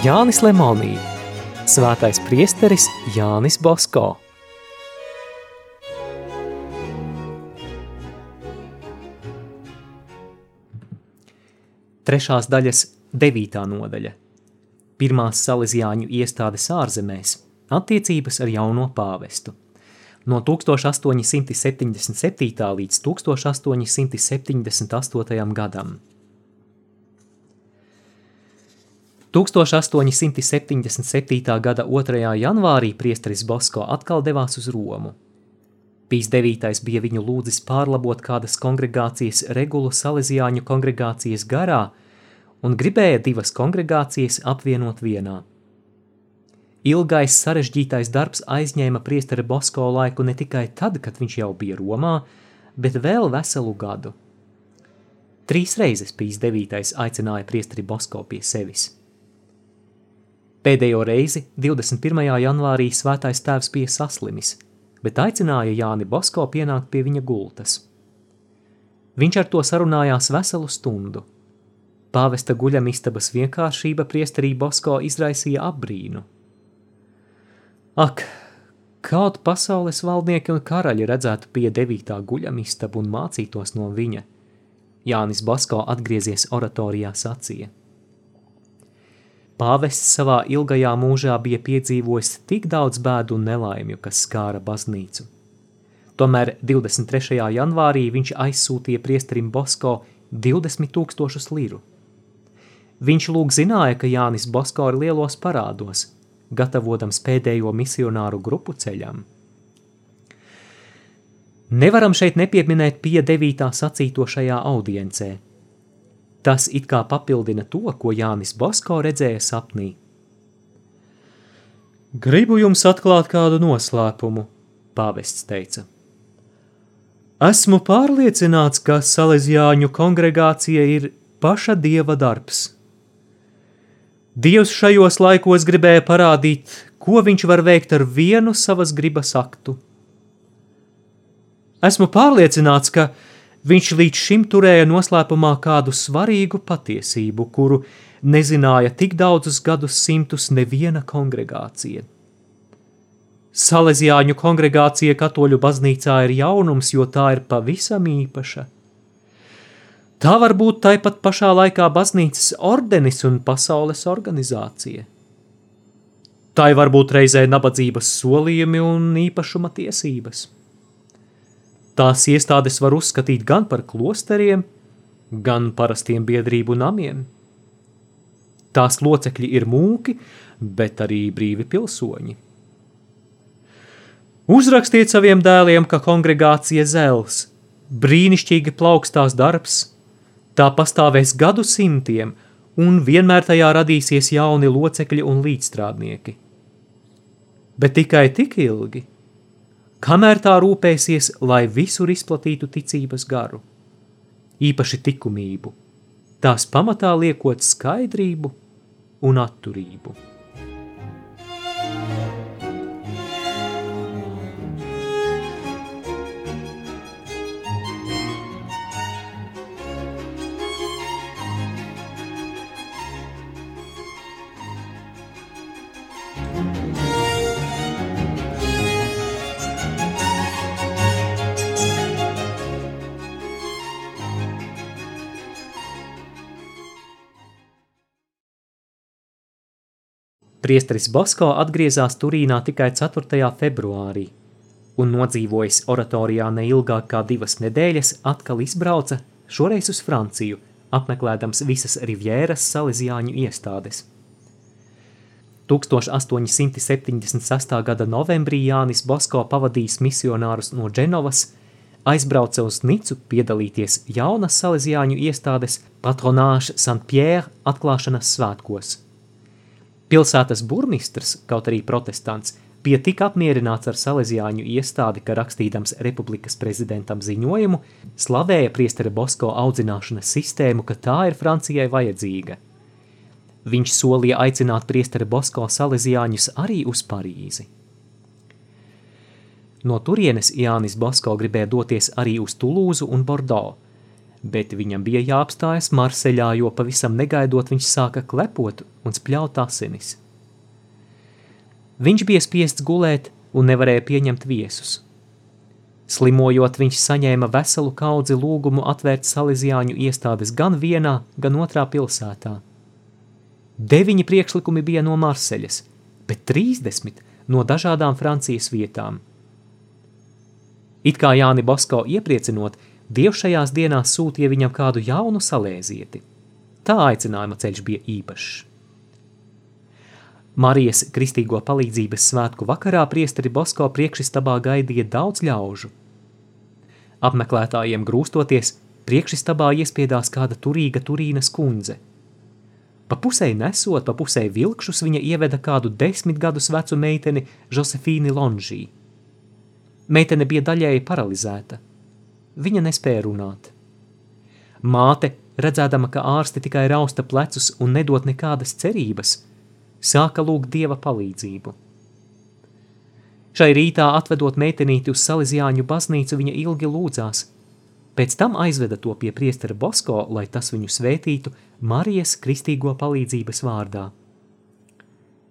Jānis Lemonī, svētais priesteris Jānis Bosko. Trešās daļas devītā nodaļa. Pirmās salīdzjāņu iestādes ārzemēs – attiecības ar jauno pāvestu. No 1877. līdz 1878. gadam. 1877. gada 2. janvārī priesteris Bosko atkal devās uz Romu. Pīs 9. bija viņu lūdzis pārlabot kādas kongregācijas regulu Salesiāņu kongregācijas garā un gribēja divas kongregācijas apvienot vienā. Ilgais sarežģītais darbs aizņēma priesteri Bosko laiku ne tikai tad, kad viņš jau bija Romā, bet vēl veselu gadu. Trīs reizes Pīs 9. aicināja priesteri Bosko pie sevis. Pēdējo reizi 21. janvārī svētais tēvs bija saslimis – bet aicināja Jāni Bosko pienākt pie viņa gultas. Viņš ar to sarunājās veselu stundu. Pāvesta guļamistabas vienkāršība priesterī Bosko izraisīja apbrīnu. Ak, kaut pasaules valdnieki un karaļi redzētu pie devītā guļamistabu un mācītos no viņa, Jānis Bosko atgriezies oratorijā sacīja – Pāvests savā ilgajā mūžā bija piedzīvojis tik daudz bēdu un nelaimju, kas skāra baznīcu. Tomēr 23. janvārī viņš aizsūtīja priesterim Bosko 20 tūkstošus liru. Viņš lūg zināja, ka Jānis Bosko ir lielos parādos, gatavotams pēdējo misionāru grupu ceļam. Nevaram šeit nepieminēt pie devītā sacīto šajā audiencē – Tas it kā papildina to, ko Jānis Bosko redzēja sapnī. Gribu jums atklāt kādu noslēpumu, pāvests teica. Esmu pārliecināts, ka Salesiāņu kongregācija ir paša dieva darbs. Dievs šajos laikos gribēja parādīt, ko viņš var veikt ar vienu savas gribas aktu. Esmu pārliecināts, ka Viņš līdz šim turēja noslēpumā kādu svarīgu patiesību, kuru nezināja tik daudzus gadus simtus neviena kongregācija. Salesiāņu kongregācija katoļu baznīcā ir jaunums, jo tā ir pavisam īpaša. Tā var būt tāpat pašā laikā baznīcas ordenis un pasaules organizācija. Tā var būt reizē nabadzības solījumi un īpašuma tiesības. Tās iestādes var uzskatīt gan par klosteriem, gan parastiem biedrību namiem. Tās locekļi ir mūki, bet arī brīvi pilsoņi. Uzrakstiet saviem dēliem, ka kongregācija zels, brīnišķīgi plaukstās darbs, tā pastāvēs gadu simtiem, un vienmēr tajā radīsies jauni locekļi un līdzstrādnieki. Bet tikai tik ilgi, kamēr tā rūpēsies, lai visur izplatītu ticības garu, īpaši likumību, tās pamatā liekot skaidrību un atturību. Priesteris Bosko atgriezās Turīnā tikai 4. februārī un nodzīvojis oratorijā neilgāk kā divas nedēļas, atkal izbrauca, šoreiz uz Franciju, apmeklēdams visas Rivjēras salīdzjāņu iestādes. 1876. gada novembrī Jānis Bosko pavadījis misionārus no Dženovas, aizbrauca uz Nicu piedalīties jaunas salīdzjāņu iestādes patronāša St. Pierre atklāšanas svētkos – Pilsētas burmistrs, kaut arī protestants, bija tik apmierināts ar Salesiāņu iestādi, ka rakstījams republikas prezidentam ziņojumu, slavēja priestera Bosko audzināšanas sistēmu, ka tā ir Francijai vajadzīga. Viņš solīja aicināt priestera Bosko Salesiāņus arī uz Parīzi. No turienes Jānis Bosko gribēja doties arī uz Tulūzu un Bordeaux, bet viņam bija jāapstājas Marseļā, jo pavisam negaidot viņš sāka klepot un spļaut asinis. Viņš bija spiests gulēt un nevarēja pieņemt viesus. Slimojot, viņš saņēma veselu kaudzi lūgumu atvērt salīdzjāņu iestādes gan vienā, gan otrā pilsētā. Deviņi priekšlikumi bija no Marseļas, bet trīsdesmit no dažādām Francijas vietām. It kā Jāni Bosko iepriecinot, Dievs šajās dienās sūtīja viņam kādu jaunu salēzieti. Tā aicinājuma ceļš bija īpašs. Marijas kristīgo palīdzības svētku vakarā priesteri Bosko priekšistabā gaidīja daudz ļaužu. Apmeklētājiem grūstoties, priekšistabā iespiedās kāda turīga turīnas kundze. Pa pusē nesot, pa pusē vilkšus viņa ieveda kādu desmit gadus vecu meiteni Josefīni Lonžī. Meitene bija daļēji paralizēta – Viņa nespēja runāt. Māte, redzēdama, ka ārsti tikai rausta plecus un nedod nekādas cerības, sāka lūgt dieva palīdzību. Šai rītā atvedot meitenīti uz Salīzjāņu baznīcu, viņa ilgi lūdzās. Pēc tam aizveda to pie priestera Bosko, lai tas viņu svētītu Marijas kristīgo palīdzības vārdā.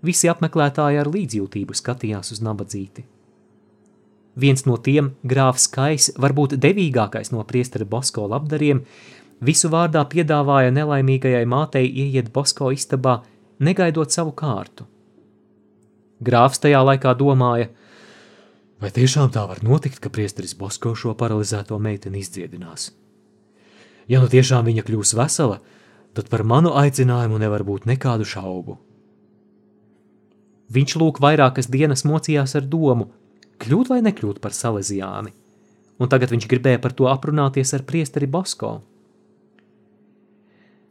Visi apmeklētāji ar līdzjūtību skatījās uz nabadzīti. Viens no tiem, grāfs Kais, varbūt devīgākais no priestera Bosko labdariem, visu vārdā piedāvāja nelaimīgajai mātei ieiet Bosko istabā, negaidot savu kārtu. Grāfs tajā laikā domāja, vai tiešām tā var notikt, ka priesteris Bosko šo paralizēto meiteni izdziedinās? Ja nu tiešām viņa kļūs vesela, tad par manu aicinājumu nevar būt nekādu šaubu. Viņš lūk vairākas dienas mocījās ar domu, kļūt vai nekļūt par Salesiāni, un tagad viņš gribēja par to aprunāties ar priesteri Bosko.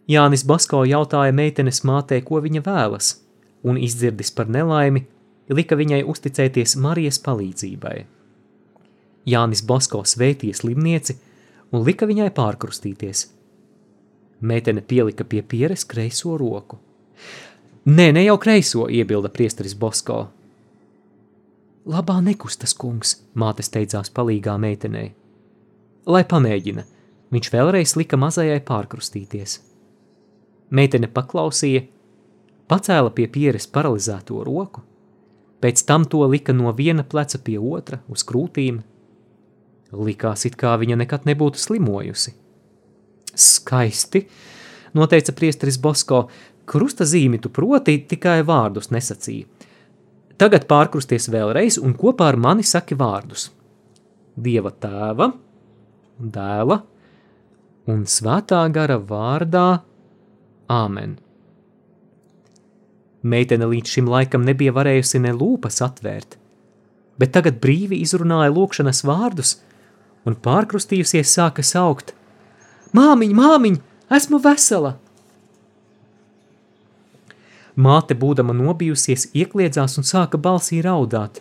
Jānis Basko jautāja meitenes mātei, ko viņa vēlas, un izdzirdis par nelaimi, lika viņai uzticēties Marijas palīdzībai. Jānis Basko svētīja slimnieci un lika viņai pārkrustīties. Meitene pielika pie pieres kreiso roku. Nē, ne jau kreiso, iebilda priesteris Bosko, Labā nekustas kungs, māte steidzās palīgā meitenei. Lai pamēģina, viņš vēlreiz lika mazajai pārkrustīties. Meitene paklausīja, pacēla pie pieres paralizēto roku, pēc tam to lika no viena pleca pie otra uz krūtīm. Likās, it kā viņa nekad nebūtu slimojusi. Skaisti, noteica priesteris Bosko, krusta zīmi tu proti tikai vārdus nesacīja Tagad pārkrusties vēlreiz un kopā ar mani saki vārdus. Dieva tēva, dēla un svētā gara vārdā Āmen. Meitene līdz šim laikam nebija varējusi ne lūpas atvērt, bet tagad brīvi izrunāja lūkšanas vārdus un pārkrustījusies sāka saukt: Māmiņ, māmiņ, esmu vesela! Māte, būdama nobijusies, iekliedzās un sāka balsī raudāt.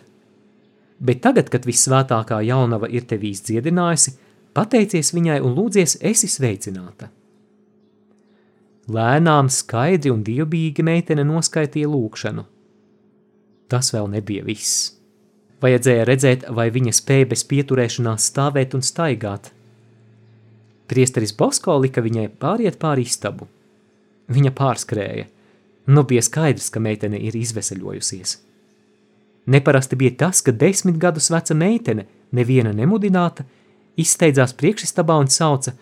Bet tagad, kad visvētākā jaunava ir tevi izdziedinājusi, pateicies viņai un lūdzies, esi sveicināta. Lēnām, skaidri un dievbīgi meitene noskaitīja lūkšanu. Tas vēl nebija viss. Vajadzēja redzēt, vai viņa spēja bez pieturēšanās stāvēt un staigāt. Priesteris Bosko lika viņai pāriet pāri istabu. Viņa pārskrēja – Nu bija skaidrs, ka meitene ir izveseļojusies. Neparasti bija tas, ka desmit gadus veca meitene, neviena nemudināta, izsteidzās priekšistabā un sauca: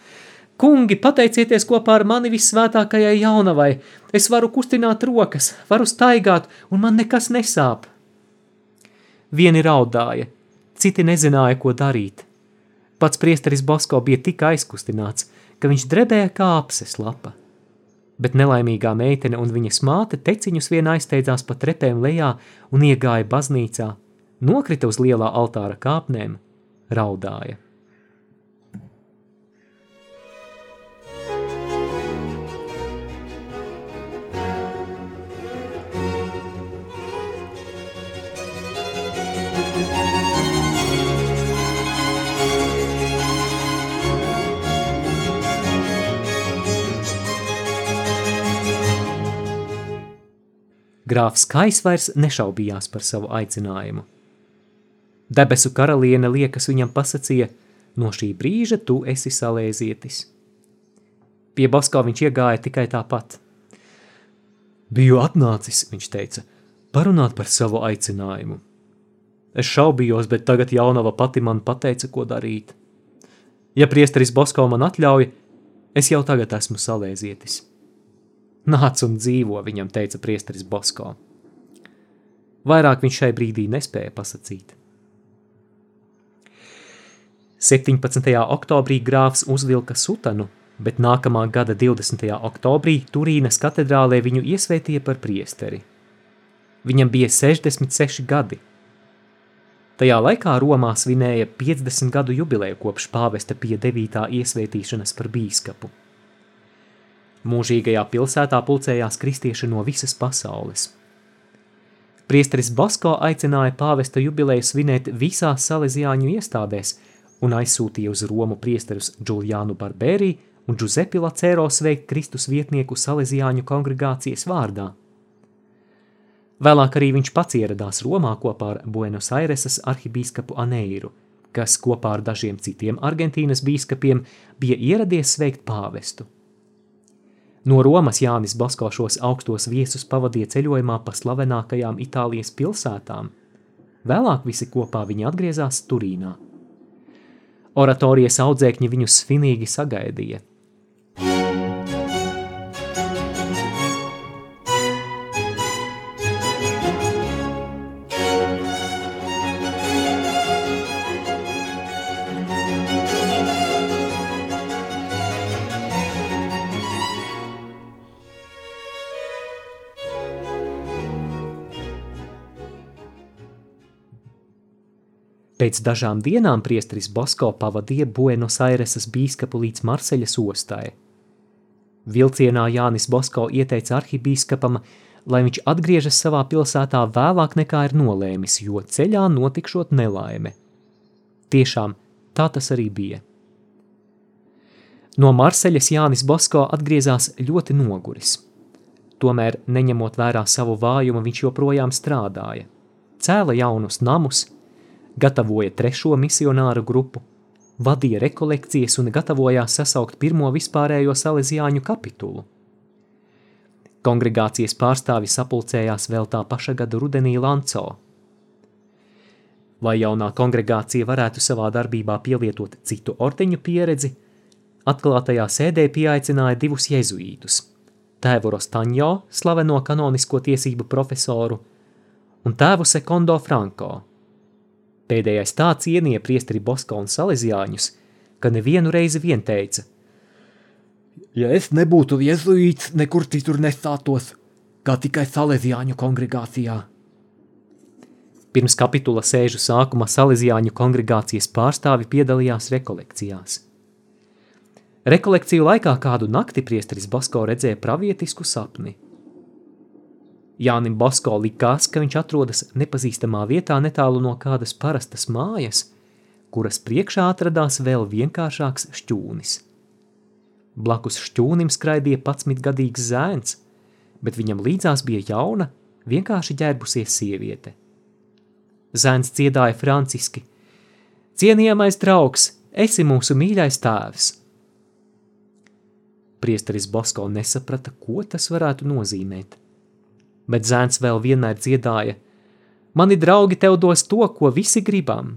Kungi, pateicieties kopā ar mani visvētākajai jaunavai, es varu kustināt rokas, varu staigāt, un man nekas nesāp. Vieni raudāja, citi nezināja, ko darīt. Pats priesteris Bosko bija tik aizkustināts, ka viņš drebēja kā apses lapa bet nelaimīgā meitene un viņas māte teciņus vien aizsteidzās pa trepēm lejā un iegāja baznīcā, nokrita uz lielā altāra kāpnēm, raudāja. Grāfs Kais vairs nešaubījās par savu aicinājumu. Debesu karaliene liekas viņam pasacīja, no šī brīža tu esi salēzietis. Pie Basko viņš iegāja tikai tāpat. Biju atnācis, viņš teica, parunāt par savu aicinājumu. Es šaubījos, bet tagad jaunava pati man pateica, ko darīt. Ja priesteris Basko man atļauj, es jau tagad esmu salēzietis. Nāc un dzīvo, viņam teica priesteris Basko. Vairāk viņš šai brīdī nespēja pasakīt. 17. oktobrī grāfs uzvilka sutanu, bet nākamā gada 20. oktobrī Turīnas katedrālē viņu iesvētīja par priesteri. Viņam bija 66 gadi. Tajā laikā Romā svinēja 50 gadu jubileju kopš pāvesta pie 9. iesvētīšanas par bīskapu. Mūžīgajā pilsētā pulcējās kristieši no visas pasaules. Priesteris Basko aicināja pāvesta jubileju svinēt visās salesiāņu iestādēs un aizsūtīja uz Romu priesterus Giuliānu Barbērī un Giuseppe Lacero sveikt Kristus vietnieku salesiāņu kongregācijas vārdā. Vēlāk arī viņš pats ieradās Romā kopā ar Buenos Aireses arhibīskapu Aneiru, kas kopā ar dažiem citiem Argentīnas bīskapiem bija ieradies sveikt pāvestu. No Romas Jānis Basko šos augstos viesus pavadīja ceļojumā pa slavenākajām Itālijas pilsētām. Vēlāk visi kopā viņi atgriezās Turīnā. Oratorijas audzēkņi viņus svinīgi sagaidīja – Pēc dažām dienām priesteris Bosko pavadīja Buenos Aireses bīskapu līdz Marseļas ostai. Vilcienā Jānis Bosko ieteica arhibīskapam, lai viņš atgriežas savā pilsētā vēlāk nekā ir nolēmis, jo ceļā notikšot nelaime. Tiešām tā tas arī bija. No Marseļas Jānis Bosko atgriezās ļoti noguris. Tomēr, neņemot vērā savu vājumu, viņš joprojām strādāja. Cēla jaunus namus, gatavoja trešo misionāru grupu, vadīja rekolekcijas un gatavojās sasaukt pirmo vispārējo salesiāņu kapitulu. Kongregācijas pārstāvi sapulcējās vēl tā paša gada rudenī Lanco. Lai jaunā kongregācija varētu savā darbībā pielietot citu ordeņu pieredzi, atklātajā sēdē pieaicināja divus jezuītus – tēvu Rostaņo, slaveno kanonisko tiesību profesoru, un tēvu Sekondo Franko – Pēdējais tā cienīja priesteri Bosko un Salesiāņus, ka nevienu reizi vien teica: Ja es nebūtu jezuīts, nekur citur nestātos, kā tikai Salesiāņu kongregācijā. Pirms kapitula sēžu sākuma Salesiāņu kongregācijas pārstāvi piedalījās rekolekcijās. Rekolekciju laikā kādu nakti priesteris Bosko redzēja pravietisku sapni – Jānim Basko likās, ka viņš atrodas nepazīstamā vietā netālu no kādas parastas mājas, kuras priekšā atradās vēl vienkāršāks šķūnis. Blakus šķūnim skraidīja patsmitgadīgs zēns, bet viņam līdzās bija jauna, vienkārši ģērbusies sieviete. Zēns dziedāja franciski. Cienījamais draugs, esi mūsu mīļais tēvs! Priesteris Basko nesaprata, ko tas varētu nozīmēt – bet zēns vēl vienmēr dziedāja: Mani draugi tev dos to, ko visi gribam.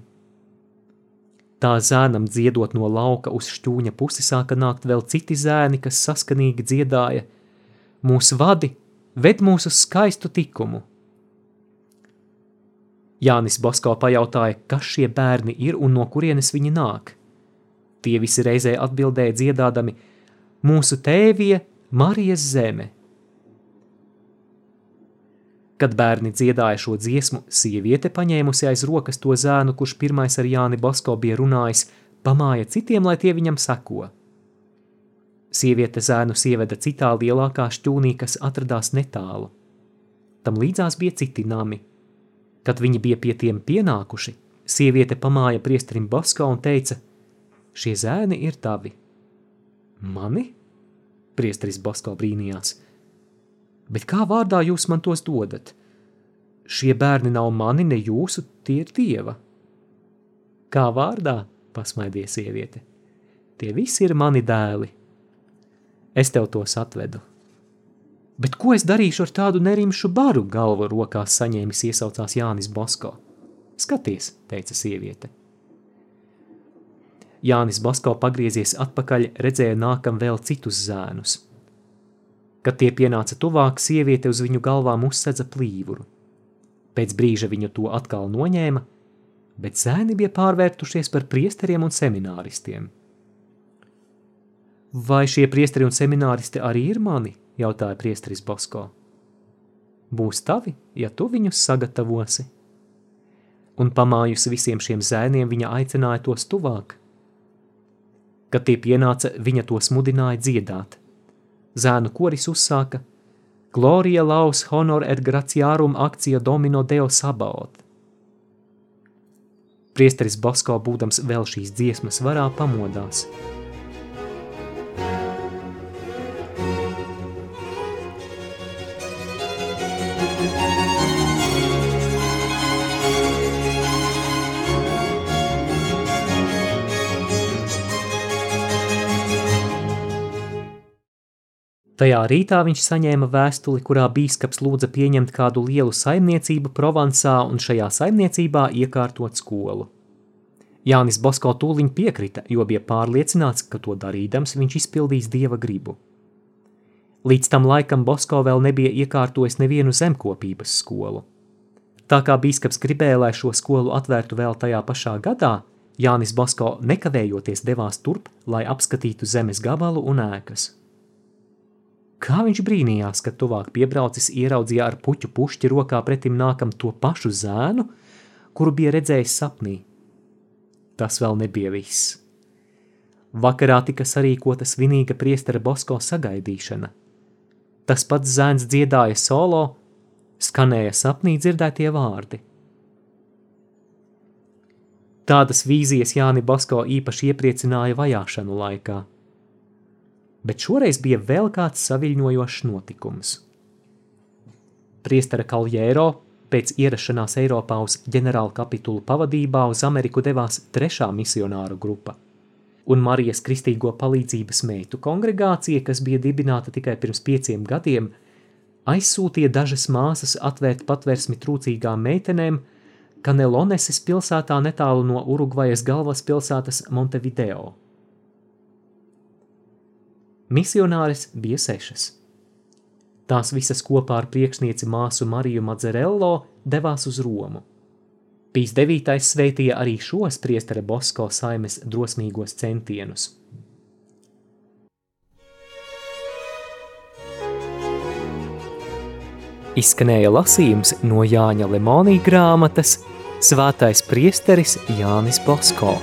Tā zēnam dziedot no lauka uz šķūņa pusi sāka nākt vēl citi zēni, kas saskanīgi dziedāja: Mūsu vadi, ved mūs uz skaistu tikumu. Jānis Basko pajautāja, kas šie bērni ir un no kurienes viņi nāk. Tie visi reizē atbildēja dziedādami: Mūsu tēvie, Marijas zeme. Kad bērni dziedāja šo dziesmu, sieviete paņēmusi aiz rokas to zēnu, kurš pirmais ar Jāni Basko bija runājis, pamāja citiem, lai tie viņam seko. Sieviete zēnu ieveda citā lielākā šķūnī, kas atradās netālu. Tam līdzās bija citi nami. Kad viņi bija pie tiem pienākuši, sieviete pamāja priestrim Basko un teica: Šie zēni ir tavi. Mani? Priestris Basko brīnījās – bet kā vārdā jūs man tos dodat? Šie bērni nav mani, ne jūsu, tie ir dieva. Kā vārdā, pasmaidīja sieviete. Tie visi ir mani dēli. Es tev tos atvedu. Bet ko es darīšu ar tādu nerimšu baru, galvu rokās saņēmis iesaucās Jānis Bosko. Skaties, teica sieviete. Jānis Bosko pagriezies atpakaļ, redzēja nākam vēl citus zēnus. Kad tie pienāca tuvāk, sieviete uz viņu galvām uzsedza plīvuru. Pēc brīža viņa to atkal noņēma, bet zēni bija pārvērtušies par priesteriem un semināristiem. Vai šie priesteri un semināristi arī ir mani? jautāja priesteris Bosko. Būs tavi, ja tu viņus sagatavosi. Un pamājusi visiem šiem zēniem, viņa aicināja tos tuvāk. Kad tie pienāca, viņa tos mudināja dziedāt. Zēnu koris uzsāka Gloria laus honor et gratiarum akcija domino deo sabaot. Priesteris Bosko, būdams vēl šīs dziesmas varā, pamodās – Tajā rītā viņš saņēma vēstuli, kurā bīskaps lūdza pieņemt kādu lielu saimniecību Provansā un šajā saimniecībā iekārtot skolu. Jānis Bosko tūliņ piekrita, jo bija pārliecināts, ka to darīdams viņš izpildīs dieva gribu. Līdz tam laikam Bosko vēl nebija iekārtojis nevienu zemkopības skolu. Tā kā bīskaps gribēja, lai šo skolu atvērtu vēl tajā pašā gadā, Jānis Bosko nekavējoties devās turp, lai apskatītu zemes gabalu un ēkas. Kā viņš brīnījās, kad tuvāk piebraucis ieraudzīja ar puķu pušķi rokā pretim nākam to pašu zēnu, kuru bija redzējis sapnī. Tas vēl nebija viss. Vakarā tika sarīkota svinīga priestera Bosko sagaidīšana. Tas pats zēns dziedāja solo, skanēja sapnī dzirdētie vārdi. Tādas vīzijas Jāni Bosko īpaši iepriecināja vajāšanu laikā – bet šoreiz bija vēl kāds saviļņojošs notikums. Priestera Kaljēro pēc ierašanās Eiropā uz ģenerāla kapitulu pavadībā uz Ameriku devās trešā misionāru grupa, un Marijas kristīgo palīdzības meitu kongregācija, kas bija dibināta tikai pirms pieciem gadiem, aizsūtīja dažas māsas atvērt patversmi trūcīgām meitenēm Kaneloneses pilsētā netālu no Urugvajas galvaspilsētas Montevideo. Misionāres bija sešas. Tās visas kopā ar priekšnieci māsu Mariju Madzerello devās uz Romu. Pīs devītais sveitīja arī šos priestera Bosko saimes drosmīgos centienus. Izskanēja lasījums no Jāņa Lemonī grāmatas Svētais priesteris Jānis Bosko.